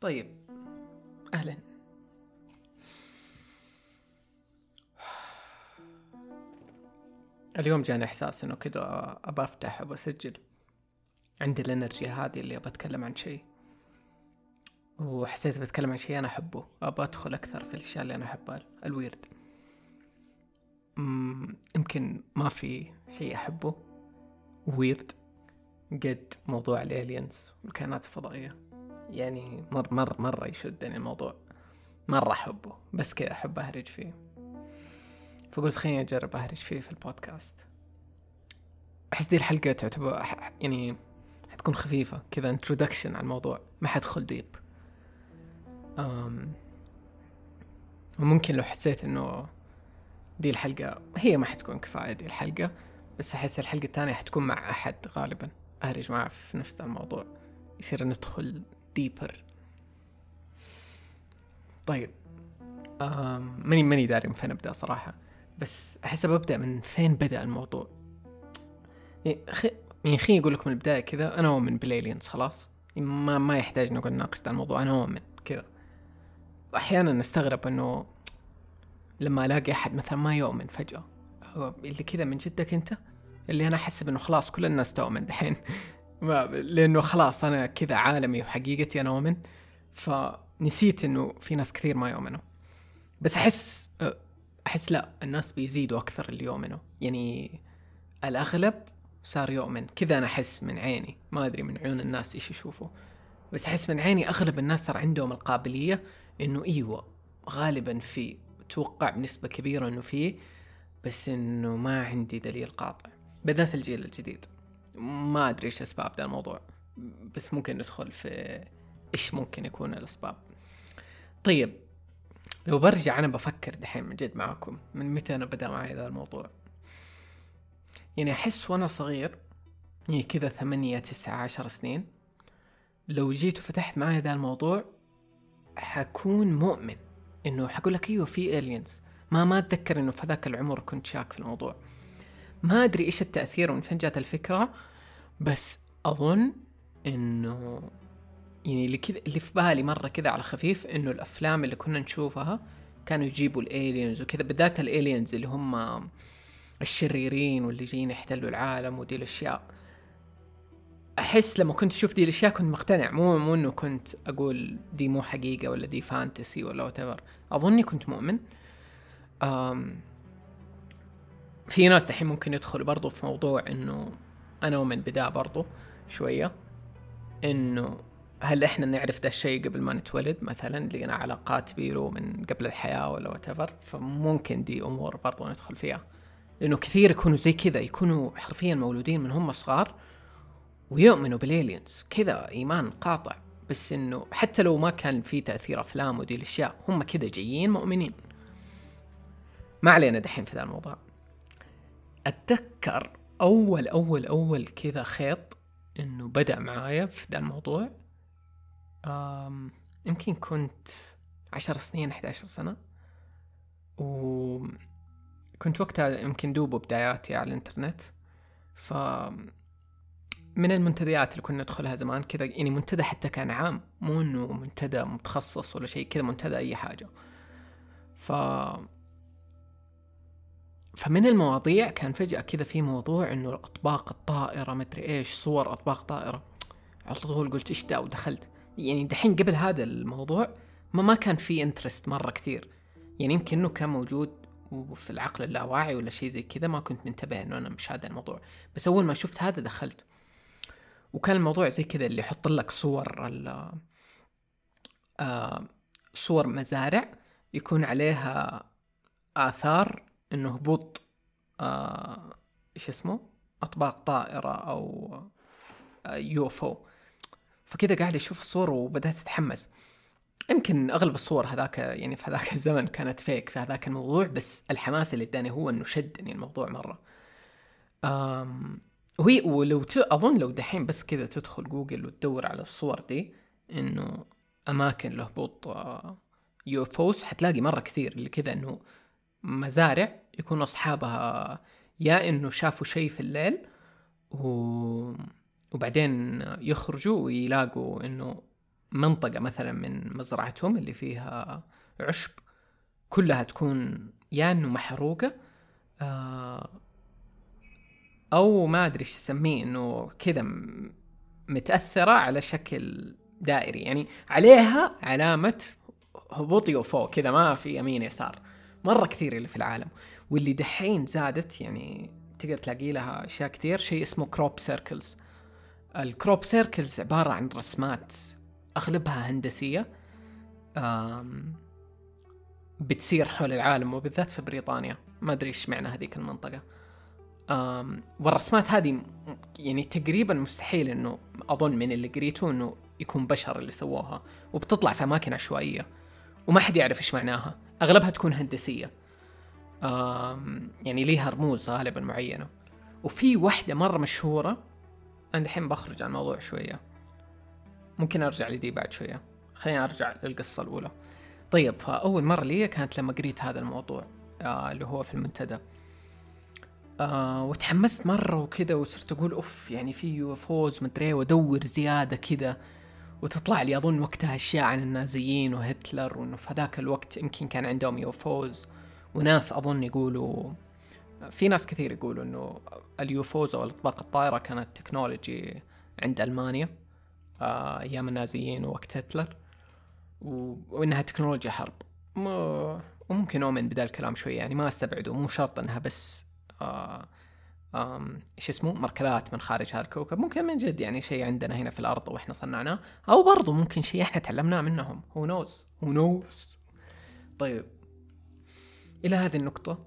طيب. أهلا. اليوم جاني إحساس إنه كده أبى أفتح أبى أسجل. عندي ال energy هذه اللي أبى أتكلم عن شيء. وحسيت بتكلم عن شيء أنا أحبه. أبى أدخل أكثر في الأشياء اللي أنا أحبها ال weird يمكن ما في شيء أحبه. weird. قد موضوع ال aliens والكائنات الفضائية يعني مر مر مرة يشدني الموضوع. مرة أحبه بس كذا أحب أهرج فيه. فقلت خليني أجرب أهرج فيه في البودكاست. أحس دي الحلقة تعتبر يعني حتكون خفيفة كذا introduction على الموضوع ما حدخل deep um وممكن لو حسيت إنه دي الحلقة هي ما حتكون كفاية دي الحلقة بس أحس الحلقة الثانية حتكون مع أحد غالبا. أهرج معه في نفس الموضوع. يصير ندخل deeper طيب ماني ماني داري من فين أبدأ صراحة بس أحس ببدا من فين بدأ الموضوع؟ يعني خي يعني أقول لكم من البداية كذا أنا أؤمن بال aliens خلاص. يعني ما ما يحتاج نقعد نناقش ذا الموضوع أنا أؤمن كذا. واحيانا نستغرب إنه لما ألاقي أحد مثلا ما يؤمن فجأة هو اللي كذا من جدك أنت؟ اللي أنا احسب إنه خلاص كل الناس تؤمن دحين. ما لأنه خلاص أنا كذا عالمي وحقيقتي أنا اؤمن فنسيت إنه في ناس كثير ما يؤمنوا. بس أحس أحس لا الناس بيزيدوا أكثر اللي يؤمنوا. يعني الأغلب صار يؤمن. كذا أنا أحس من عيني. ما أدري من عيون الناس إيش يشوفوا. بس أحس من عيني أغلب الناس صار عندهم القابلية إنه إيوه غالبا في أتوقع بنسبة كبيرة إنه في بس إنه ما عندي دليل قاطع. بالذات الجيل الجديد. ما أدري إيش أسباب ذا الموضوع بس ممكن ندخل في إيش ممكن يكون الأسباب. طيب لو برجع أنا بفكر دحين من جد معاكم من متى أنا بدأ معي ذا الموضوع. يعني أحس وأنا صغير يعني كذا ثمانية تسعة عشر سنين لو جيت وفتحت معي ذا الموضوع حكون مؤمن إنه حقول لك أيوه في الينز ما ما أتذكر إنه في ذاك العمر كنت شاك في الموضوع. ما أدري إيش التأثير ومن فين جات الفكرة بس أظن إنه يعني اللي كذا اللي في بالي مرة كذا على خفيف إنه الأفلام اللي كنا نشوفها كانوا يجيبوا الالينز وكذا بالذات الالينز اللي هم الشريرين واللي جايين يحتلوا العالم ودي الأشياء. أحس لما كنت أشوف دي الأشياء كنت مقتنع مو مو إنه كنت أقول دي مو حقيقة ولا دي fantasy ولا what أظني كنت مؤمن. في ناس دحين ممكن يدخل برضو في موضوع إنه أنا اؤمن بدا برضو شوية إنه هل إحنا نعرف ده الشيء قبل ما نتولد؟ مثلا لقينا علاقات بيرو من قبل الحياة ولا what فممكن دي أمور برضو ندخل فيها. لأنه كثير يكونوا زي كذا يكونوا حرفيا مولودين من هم صغار ويؤمنوا بالالينز كذا إيمان قاطع بس إنه حتى لو ما كان في تأثير أفلام ودي الأشياء هم كذا جايين مؤمنين. ما علينا دحين في ذا الموضوع. أتذكر أول أول أول كذا خيط إنه بدأ معايا في ذا الموضوع أم يمكن كنت عشر سنين 11 سنة. وكنت وقتها يمكن دوبه بداياتي على الإنترنت. ف من المنتديات اللي كنا ندخلها زمان كذا يعني منتدى حتى كان عام مو إنه منتدى متخصص ولا شيء كذا منتدى أي حاجة. ف فمن المواضيع كان فجأة كذا في موضوع إنه اطباق الطائرة مدري إيش صور أطباق طائرة. على طول قلت إيش ده؟ ودخلت. يعني دحين قبل هذا الموضوع ما ما كان في انترست مرة كثير. يعني يمكن إنه كان موجود وفي العقل اللاواعي ولا شيء زي كذا ما كنت منتبه إنه أنا مش هذا الموضوع. بس أول ما شفت هذا دخلت. وكان الموضوع زي كذا اللي يحط لك صور ال آه صور مزارع يكون عليها آثار إنه هبوط آه إيش اسمه؟ أطباق طائرة أو آه يوفو. فكذا قاعد أشوف الصور وبدأت اتحمس يمكن أغلب الصور هذاك يعني في هذاك الزمن كانت فيك في هذاك الموضوع بس الحماس اللي اداني هو إنه شدني الموضوع مرة. أم وهي ولو. أظن لو دحين بس كذا تدخل جوجل وتدور على الصور دي إنه أماكن لهبوط يوفوس حتلاقي مرة كثير اللي كذا إنه مزارع يكون أصحابها يا إنه شافوا شيء في الليل و... وبعدين يخرجوا ويلاقوا إنه منطقة مثلا من مزرعتهم اللي فيها عشب كلها تكون يا إنه محروقة آه، أو ما أدري إيش اسميه إنه كذا متأثرة على شكل دائري يعني عليها علامة هبوط وفوق كذا ما في يمين يسار. مرة كثير اللي في العالم واللي دحين زادت يعني تقدر تلاقي لها أشياء كثير شيء اسمه crop circles ال crop circles عبارة عن رسمات أغلبها هندسية بتصير حول العالم وبالذات في بريطانيا. ما أدري إيش معنى هذيك المنطقة. والرسمات هذه يعني تقريبا مستحيل إنه أظن من اللي قريته إنه يكون بشر اللي سووها وبتطلع في أماكن عشوائية وما حد يعرف إيش معناها. أغلبها تكون هندسية. يعني ليها رموز غالبا معينة. وفي واحدة مرة مشهورة أنا الحين بخرج عن الموضوع شوية. ممكن أرجع لدي بعد شوية. خليني أرجع للقصة الأولى. طيب فأول مرة لي كانت لما قريت هذا الموضوع آه اللي هو في المنتدى. آه وتحمست مرة وكذا وصرت أقول أوف يعني في أوز مدري وأدور زيادة كذا. وتطلع لي أظن وقتها أشياء عن النازيين وهتلر وإنه في هذاك الوقت يمكن كان عندهم UFOs وناس أظن يقولوا في ناس كثير يقولوا إنه ال UFOs أو الأطباق الطائرة كانت technology عند ألمانيا آه أيام النازيين ووقت هتلر وإنها تكنولوجيا حرب. وممكن أؤمن بدا الكلام شوي يعني ما أستبعده مو شرط إنها بس آه إيش اسمه مركبات من خارج هذا الكوكب. ممكن من جد يعني شيء عندنا هنا في الأرض وإحنا صنعناه. أو برضو ممكن شيء إحنا تعلمناه منهم. هو نوز هو نوز طيب. إلى هذه النقطة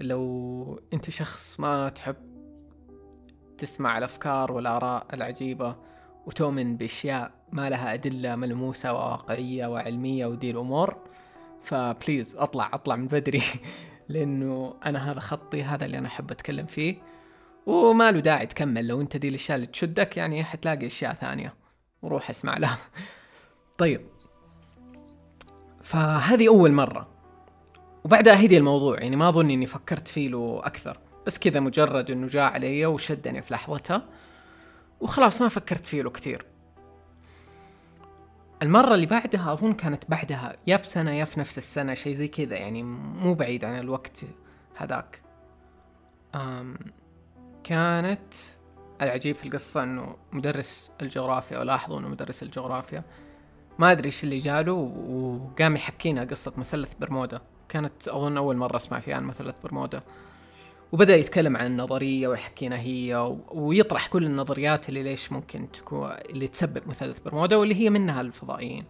لو أنت شخص ما تحب تسمع الأفكار والآراء العجيبة وتؤمن بأشياء ما لها أدلة ملموسة وواقعية وعلمية ودي الأمور فبليز أطلع أطلع من بدري. لأنه أنا هذا خطي هذا اللي أنا أحب أتكلم فيه. وما له داعي تكمل. لو أنت دي الأشياء اللي تشدك يعني حتلاقي أشياء ثانية. وروح اسمع لها. طيب. فهذه أول مرة. وبعدها هدي الموضوع. يعني ما أظن إني فكرت فيه له أكثر. بس كذا مجرد إنه جاء علي وشدني في لحظتها. وخلاص ما فكرت فيه له كثير. المرة اللي بعدها أظن كانت بعدها يا بسنة يا في نفس السنة شيء زي كذا يعني مو بعيد عن الوقت هذاك. أم كانت العجيب في القصة إنه مدرس الجغرافيا ولاحظوا إنه مدرس الجغرافيا ما أدري إيش اللي جاله وقام يحكينا قصة مثلث برمودا. كانت أظن أول مرة أسمع فيها عن مثلث برمودا. وبدأ يتكلم عن النظرية ويحكينا هي ويطرح كل النظريات اللي ليش ممكن تكون اللي تسبب مثلث برمودا واللي هي منها الفضائيين.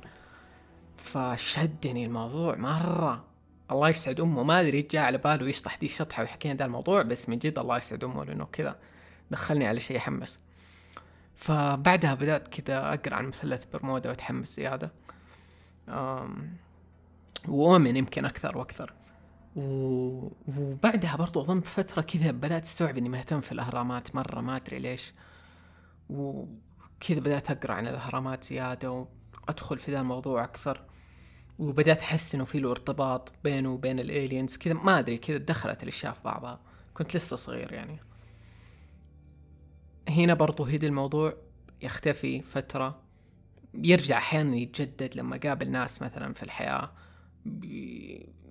فشدني الموضوع مرة. الله يسعد أمه. ما أدري جاء على باله يشطح دي الشطحة ويحكي لنا الموضوع بس من جد الله يسعد أمه لأنه كذا دخلني على شيء يحمس. فبعدها بدأت كذا أقرأ عن مثلث برمودا وأتحمس زيادة. وأؤمن يمكن أكثر وأكثر. و... وبعدها برضو أظن بفترة كذا بدأت أستوعب إني مهتم في الأهرامات مرة ما أدري ليش. وكذا بدأت أقرأ عن الأهرامات زيادة وأدخل في ذا الموضوع أكثر. وبدأت أحس إنه في له ارتباط بينه وبين الإيلينز كذا ما أدري كذا دخلت الأشياء في بعضها. كنت لسه صغير يعني. هنا برضو هدي الموضوع يختفي فترة. يرجع أحيانا يتجدد لما قابل ناس مثلا في الحياة.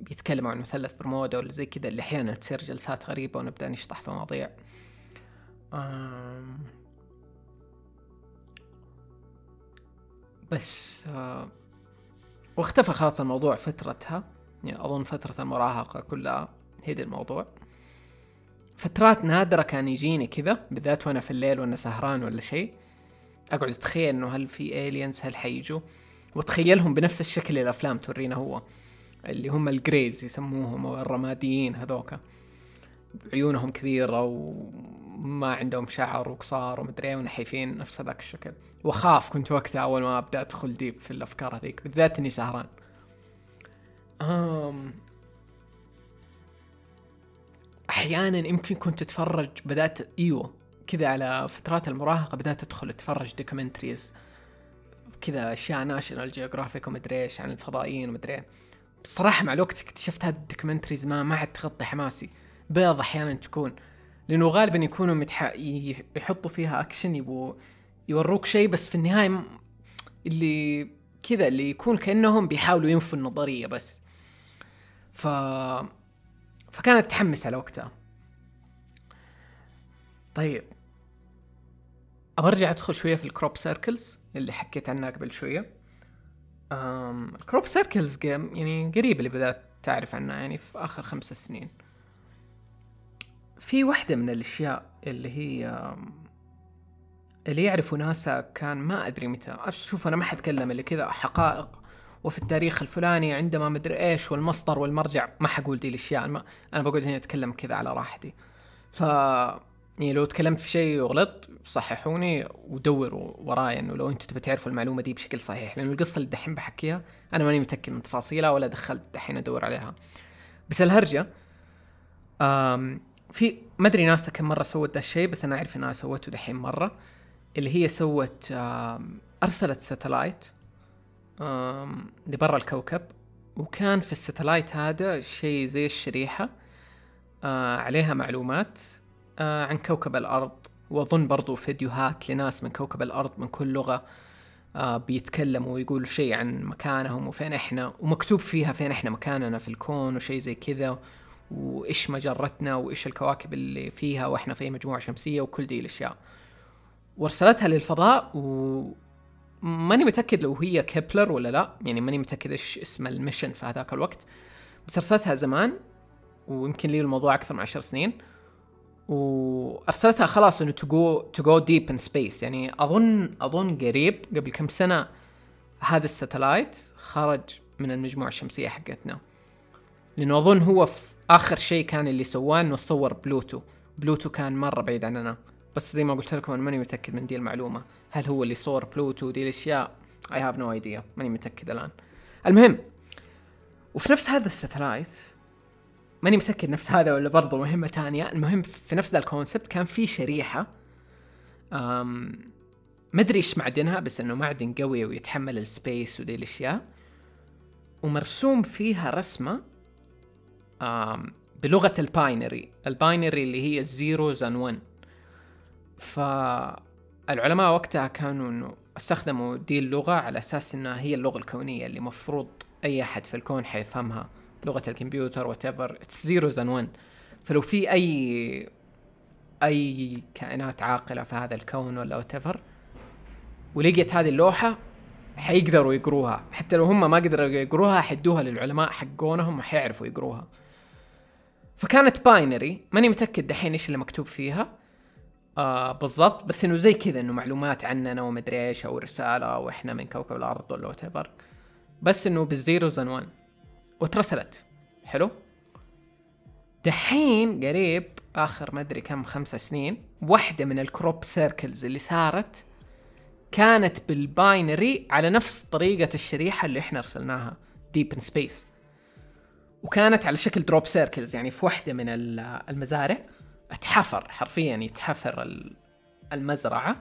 بيتكلموا عن مثلث برمودا ولا زي كذا اللي أحيانا تصير جلسات غريبة ونبدأ نشطح في مواضيع. بس آه، واختفى خلاص الموضوع فترتها. يعني أظن فترة المراهقة كلها هيدا الموضوع. فترات نادرة كان يجيني كذا بالذات وأنا في الليل وأنا سهران ولا شيء. أقعد أتخيل إنه هل في aliens هل حيجوا؟ وتخيلهم بنفس الشكل اللي الأفلام تورينا هو. اللي هم ال greys يسموهم أو الرماديين هذوكا عيونهم كبيرة وما عندهم شعر وقصار ومدري إيه ونحيفين نفس هذاك الشكل. وأخاف كنت وقتها أول ما أبدأ أدخل deep في الأفكار هذيك بالذات إني سهران. أم أحيانا يمكن كنت أتفرج بدأت إيوه كذا على فترات المراهقة بدأت أدخل أتفرج documentaries كذا أشياء National Geographic ومدري إيش عن الفضائيين ومدري إيه. بصراحة مع الوقت اكتشفت هذه ال documentaries ما ما عاد تغطي حماسي. بيض أحيانا تكون. لأنه غالبا يكونوا متح... يحطوا فيها اكشن يبوا يوروك شيء بس في النهاية اللي كذا اللي يكون كأنهم بيحاولوا ينفوا النظرية بس. ف فكانت تحمس على وقتها. طيب. أبى أرجع أدخل شوية في ال crop circles اللي حكيت عنها قبل شوية. ال crop circles يعني قريب اللي بدأت تعرف عنها يعني في آخر خمس سنين. في واحدة من الأشياء اللي هي اللي يعرفوا ناسا كان ما أدري متى. شوف أنا ما حتكلم اللي كذا حقائق. وفي التاريخ الفلاني عندما مدري إيش والمصدر والمرجع ما حقول دي الأشياء. ما أنا بقول هنا أتكلم كذا على راحتي. ف يعني لو تكلمت في شيء وغلطت صححوني ودوروا وراي إنه لو أنتم تبي تعرفوا المعلومة دي بشكل صحيح لأنه القصة اللي دحين بحكيها أنا ماني متأكد من تفاصيلها ولا دخلت دحين أدور عليها. بس الهرجة في ما أدري ناسا كم مرة سوت ذا الشيء بس أنا أعرف إنها سوته دحين مرة اللي هي سوت أرسلت satellite لبرا الكوكب وكان في ال satellite هذا شيء زي الشريحة آه عليها معلومات. عن كوكب الأرض. وأظن برضو فيديوهات لناس من كوكب الأرض من كل لغة آه بيتكلموا ويقولوا شيء عن مكانهم وفين إحنا ومكتوب فيها فين إحنا مكاننا في الكون وشيء زي كذا وإيش مجرتنا وإيش الكواكب اللي فيها وإحنا في مجموعة شمسية وكل دي الأشياء. وارسلتها للفضاء و ماني متأكد لو هي Kepler ولا لا يعني ماني متأكد إيش اسم ال mission في هذاك الوقت بس ارسلتها زمان ويمكن لي الموضوع أكثر من عشر سنين. وأرسلتها خلاص إنه to go to go deep in space يعني أظن أظن قريب قبل كم سنة هذا ال satellite خرج من المجموعة الشمسية حقتنا. لأنه أظن هو في آخر شيء كان اللي سواه إنه صور بلوتو بلوتو كان مرة بعيد عننا. بس زي ما قلت لكم أنا ماني متأكد من دي المعلومة. هل هو اللي صور بلوتو دي الأشياء I have no idea ماني متأكد الآن. المهم وفي نفس هذا ال satellite ماني متاكد نفس هذا ولا برضه مهمة تانية. المهم في نفس ذا ال concept كان في شريحة أم ما أدري إيش معدنها بس إنه معدن قوي ويتحمل ال space ودي الأشياء. ومرسوم فيها رسمة أم بلغة ال binary. ال binary اللي هي ال zeros and 1 فالعلماء وقتها كانوا إنه استخدموا دي اللغة على أساس إنها هي اللغة الكونية اللي مفروض أي أحد في الكون حيفهمها. لغة الكمبيوتر whatever it's zeros and 1 فلو في أي أي كائنات عاقلة في هذا الكون ولا whatever ولقيت هذه اللوحة حيقدروا يقروها. حتى لو هم ما قدروا يقروها حيدوها للعلماء حقونهم وحيعرفوا يقروها. فكانت binary ماني متأكد دحين إيش اللي مكتوب فيها. آه بالضبط. بس إنه زي كذا إنه معلومات عننا ومدري إيش أو رسالة وإحنا من كوكب الأرض ولا what بس إنه بال zeros and 1 واترسلت. حلو؟ دحين قريب آخر ما أدري كم خمسة سنين واحدة من ال crop circles اللي صارت كانت بال binary على نفس طريقة الشريحة اللي إحنا ارسلناها deep in space وكانت على شكل crop circles يعني في واحدة من المزارع اتحفر حرفيا يتحفر المزرعة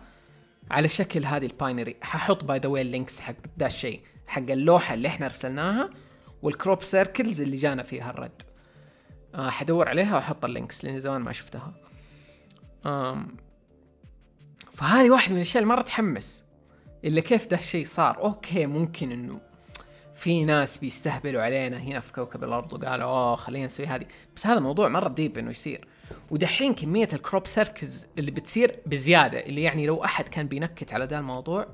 على شكل هذه ال binary. ححط by the way ال links حق ذا الشيء حق اللوحة اللي إحنا ارسلناها وال crop circles اللي جانا فيها الرد. آه حدور عليها وأحط ال links لأني زمان ما شفتها. آم فهذه واحدة من الأشياء اللي مرة تحمس. إنه كيف ده الشيء صار. okay ممكن إنه في ناس بيستهبلوا علينا هنا في كوكب الأرض وقالوا oh خلينا نسوي هذه. بس هذا موضوع مرة deep إنه يصير. ودحين كمية ال crop circles اللي بتصير بزيادة اللي يعني لو أحد كان بينكت على ذا الموضوع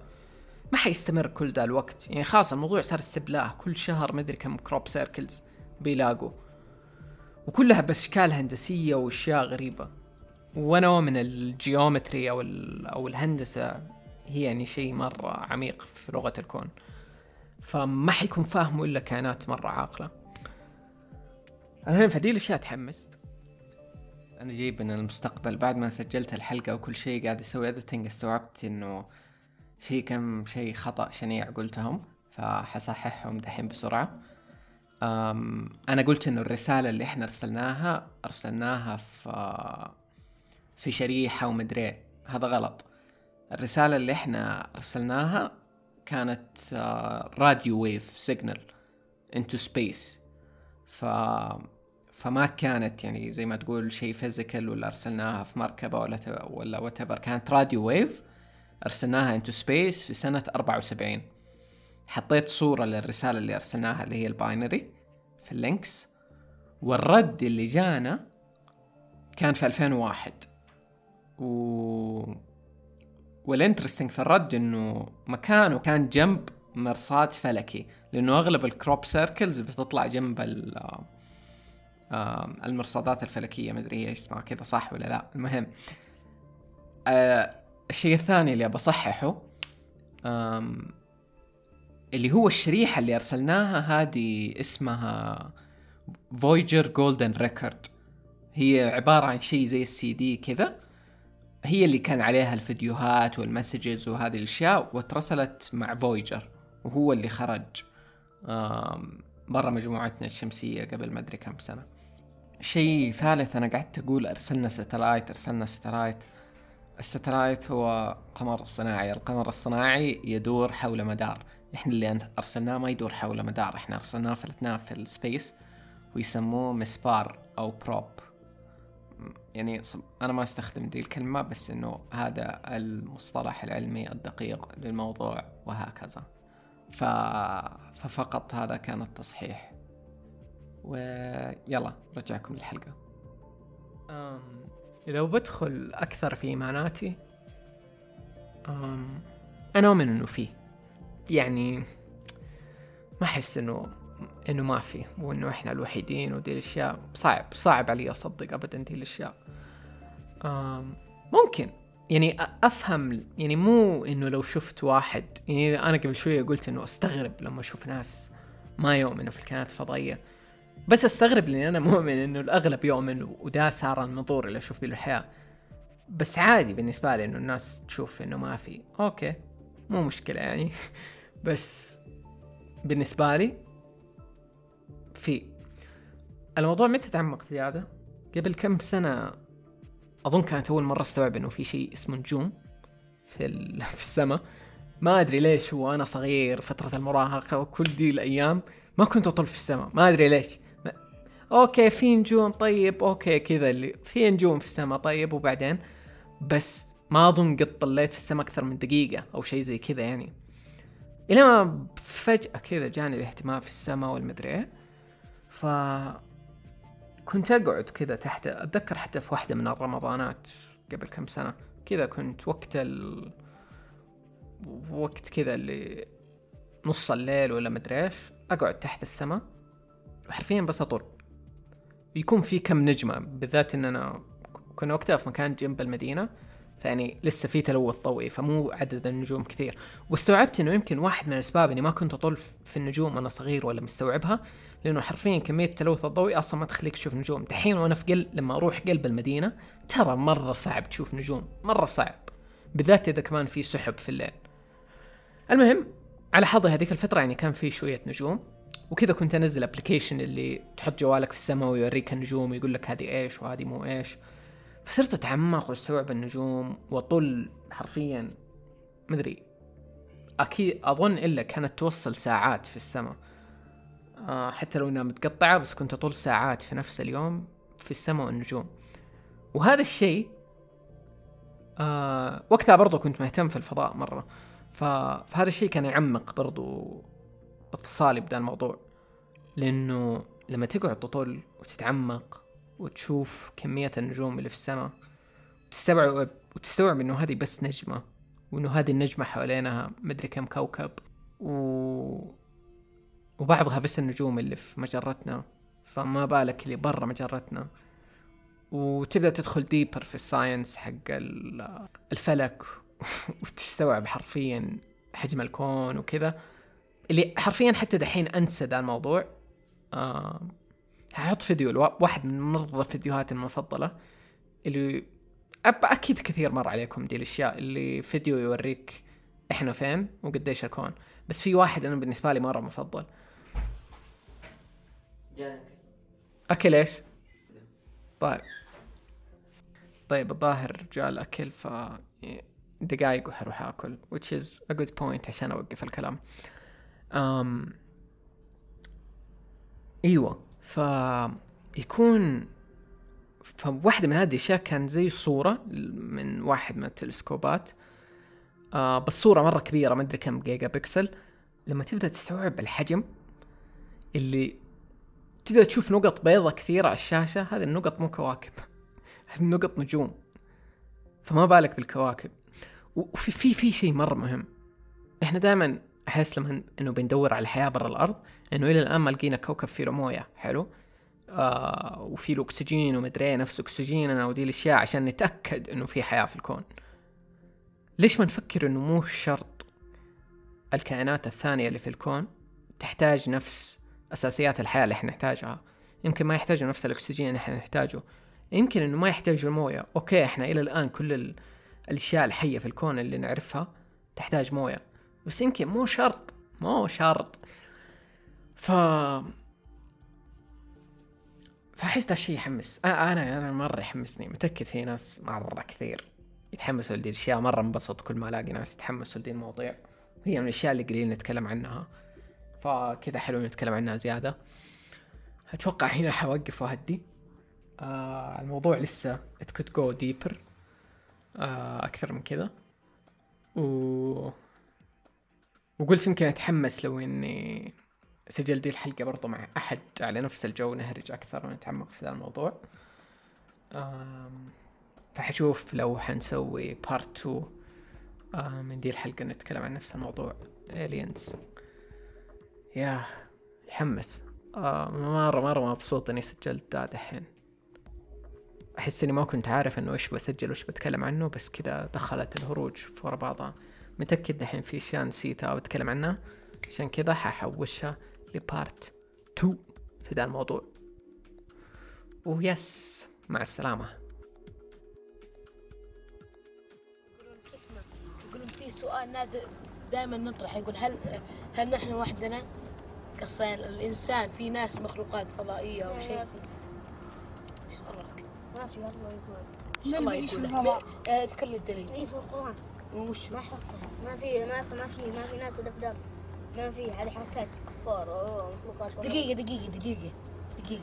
ما حيستمر كل ذا الوقت. يعني خلاص الموضوع صار استهبال كل شهر مدري كم crop circles بيلاقوا. وكلها بأشكال هندسية وأشياء غريبة. ونوع من ال geometry أو أو الهندسة هي يعني شيء مرة عميق في لغة الكون. فما حيكون فاهمه إلا كائنات مرة عاقلة. المهم فدي الاشياء تحمس أنا جاي من المستقبل بعد ما سجلت الحلقة وكل شيء قاعد أسوي editing استوعبت إنه في كم شيء خطأ شنيع قلتهم فحصححهم دحين بسرعة. أم أنا قلت إنه الرسالة اللي إحنا أرسلناها أرسلناها في في شريحة ومدري هذا غلط. الرسالة اللي إحنا أرسلناها كانت radio wave signal into space ف فما كانت يعني زي ما تقول شيء physical ولا أرسلناها في مركبة ولا ولا what كانت radio wave. أرسلناها into space في سنة 74 حطيت صورة للرسالة اللي أرسلناها اللي هي ال binary في ال links. والرد اللي جانا كان في 2001 و وال interesting في الرد إنه مكانه كان جنب مرصاد فلكي لأنه أغلب ال crop circles بتطلع جنب المرصادات الفلكية. مدري هي اسمها كذا صح ولا لا. المهم آه الشيء الثاني اللي بصححه اللي هو الشريحة اللي أرسلناها هذه اسمها Voyager Golden Record هي عبارة عن شيء زي السي دي كذا. هي اللي كان عليها الفيديوهات وال messages وهذه الأشياء واترسلت مع Voyager وهو اللي خرج برا مجموعتنا الشمسية قبل ما أدري كم سنة. شيء ثالث أنا قعدت أقول أرسلنا satellite أرسلنا satellite ال satellite هو قمر صناعي القمر الصناعي يدور حول مدار. إحنا اللي أرسلناه ما يدور حول مدار إحنا أرسلناه فلتناه في ال space ويسموه مسبار أو probe يعني أنا ما أستخدم دي الكلمة بس إنه هذا المصطلح العلمي الدقيق للموضوع وهكذا. ف... ففقط هذا كان التصحيح. ويلا رجعكم للحلقة. لو بدخل أكثر في إيماناتي. أنا أؤمن إنه فيه يعني ما أحس إنه إنه ما في وإنه إحنا الوحيدين ودي الأشياء صعب صعب علي أصدق أبدا دي الأشياء. ممكن يعني أفهم يعني مو إنه لو شفت واحد يعني أنا قبل شوية قلت إنه أستغرب لما أشوف ناس ما يؤمنوا في الكائنات الفضائية بس أستغرب لاني أنا مؤمن إنه الأغلب يؤمن وده صار المنظور اللي أشوف به الحياة. بس عادي بالنسبة لي إنه الناس تشوف إنه ما في. أوكي مو مشكلة يعني. بس بالنسبة لي في. الموضوع متى تعمق زيادة؟ قبل كم سنة؟ أظن كانت أول مرة أستوعب إنه في شيء اسمه نجوم في. في السماء. ما أدري ليش وأنا صغير فترة المراهقة وكل دي الأيام ما كنت أطل في السماء. ما أدري ليش. okay في نجوم طيب okay كذا اللي في نجوم في السماء طيب وبعدين؟ بس ما أظن قد طليت في السماء أكثر من دقيقة أو شيء زي كذا يعني. إلى ما فجأة كذا جاني الاهتمام في السماء والمدري إيه. ف كنت أقعد كذا تحت أتذكر حتى في واحدة من الرمضانات قبل كم سنة كذا كنت وقت ال وقت كذا اللي نص الليل ولا مدري إيش أقعد تحت السماء وحرفيا بس أطر. يكون في كم نجمة بالذات إن أنا كنا وقتها في مكان جنب المدينة فيعني لسه في تلوث ضوئي فمو عدد النجوم كثير. واستوعبت إنه يمكن واحد من الأسباب إني ما كنت اطل في النجوم وأنا صغير ولا مستوعبها لأنه حرفيا كمية التلوث الضوئي أصلا ما تخليك تشوف نجوم. دحين وأنا في قلب لما أروح قلب المدينة ترى مرة صعب تشوف نجوم مرة صعب. بالذات إذا كمان في سحب في الليل. المهم على حظي هذيك الفترة يعني كان في شوية نجوم. وكذا كنت أنزل ابلكيشن اللي تحط جوالك في السماء ويوريك النجوم ويقول لك هذه إيش وهذه مو إيش. فصرت أتعمق وأستوعب النجوم واطل حرفيا. مدري أكيد أظن إلا كانت توصل ساعات في السماء. آه حتى لو إنها متقطعة بس كنت أطول ساعات في نفس اليوم في السماء والنجوم. وهذا الشيء آه وقتها برضو كنت مهتم في الفضاء مرة. فهذا الشيء كان يعمق برضو اتصالي بدا الموضوع. لأنه لما تقعد تطل وتتعمق وتشوف كمية النجوم اللي في السماء وتستوعب وتستوعب إنه هذه بس نجمة وإنه هذه النجمة حوالينها مدري كم كوكب و وبعضها بس النجوم اللي في مجرتنا. فما بالك اللي برا مجرتنا. وتبدأ تدخل deeper في ال science حق الفلك وتستوعب حرفيا حجم الكون وكذا. اللي حرفيا حتى دحين أنسى ذا الموضوع. آه هحط فيديو واحد من مرة فيديوهاتي المفضلة اللي أب أكيد كثير مر عليكم دي الأشياء اللي فيديو يوريك إحنا فين وقديش الكون. بس في واحد أنا بالنسبة لي مرة مفضل. أكل إيش؟ طيب. طيب الظاهر جاء الأكل ف دقايق وحروح آكل which is a good point عشان أوقف الكلام. Um, أيوة فيكون فواحدة من هذه الأشياء كان زي صورة من واحد من التلسكوبات. آه بس صورة مرة كبيرة ما أدري كم جيجا بكسل. لما تبدأ تستوعب الحجم اللي تبدأ تشوف نقط بيضة كثيرة على الشاشة هذه النقط مو كواكب. هذه النقط نجوم. فما بالك بالكواكب. وفي في في شيء مرة مهم. إحنا دائما أحس لما إنه بندور على الحياة برا الأرض إنه إلى الآن ما لقينا كوكب فيه موية حلو؟ آه وفي له أكسجين ومدري إيه، نفس اكسجيننا ودي الأشياء عشان نتأكد إنه في حياة في الكون. ليش ما نفكر إنه مو شرط الكائنات الثانية اللي في الكون تحتاج نفس أساسيات الحياة اللي إحنا نحتاجها؟ يمكن ما يحتاجوا نفس الأكسجين اللي إحنا نحتاجه. يمكن إنه ما يحتاجوا المويه أوكي إحنا إلى الآن كل الأشياء الحية في الكون اللي نعرفها تحتاج موية. بس يمكن مو شرط مو شرط. ف فأحس ذا الشيء يحمس. أنا أنا مرة يحمسني. متأكد في ناس مرة كثير يتحمسوا لدي الاشياء مرة انبسط كل ما ألاقي ناس يتحمسوا لدي المواضيع. هي من الأشياء اللي قليل نتكلم عنها. فكذا حلو نتكلم عنها زيادة. أتوقع هنا حوقف وأهدي. آه الموضوع لسه it could go deeper. آه أكثر من كذا. و وقلت يمكن اتحمس لو إني سجل دي الحلقة برضو مع أحد على نفس الجو نهرج أكثر ونتعمق في ذا الموضوع. فحشوف لو حنسوي part 2 من دي الحلقة نتكلم عن نفس الموضوع. Aliens. يا يحمس مرة مرة مبسوط إني سجلت دا دحين. أحس إني ما كنت عارف إنه إيش بسجل وإيش بتكلم عنه بس كذا دخلت الهروج ورا بعضها. متأكد دحين في أشياء نسيتها بتكلم عنها؟ عشان كذا ححوشها لبارت 2 في ذا الموضوع. ويس مع السلامة. يقولون في سؤال نادر دائما نطرح. يقول هل هل نحن وحدنا؟ قصين الإنسان في ناس مخلوقات فضائية أو شيء؟ إيش صار لك؟ ما في الله يقول. ان شاء الله يقول؟ لك إذكر لي الدليل. اي في القرآن. وش ما حفظتها ما في ما ما في ما في ناس ودبدب ما في هذه حركات كفار مخلوقات دقيقة دقيقة دقيقة دقيقة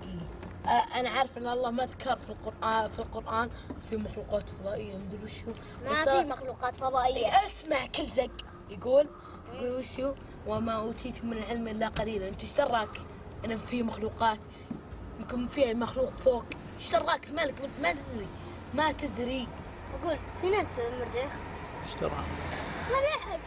دقيقة. آه أنا عارف إن الله ما ذكر في القرآن في القرآن في مخلوقات فضائية مدري وش هو ما في مخلوقات فضائية. اسمع كل زق. يقول يقول وش هو وما أوتيتم من العلم إلا قليلا. أنت إيش دراك إن في مخلوقات. يمكن في مخلوق فوق. إيش دراك مالك ما تدري. ما تدري. أقول في ناس في أحد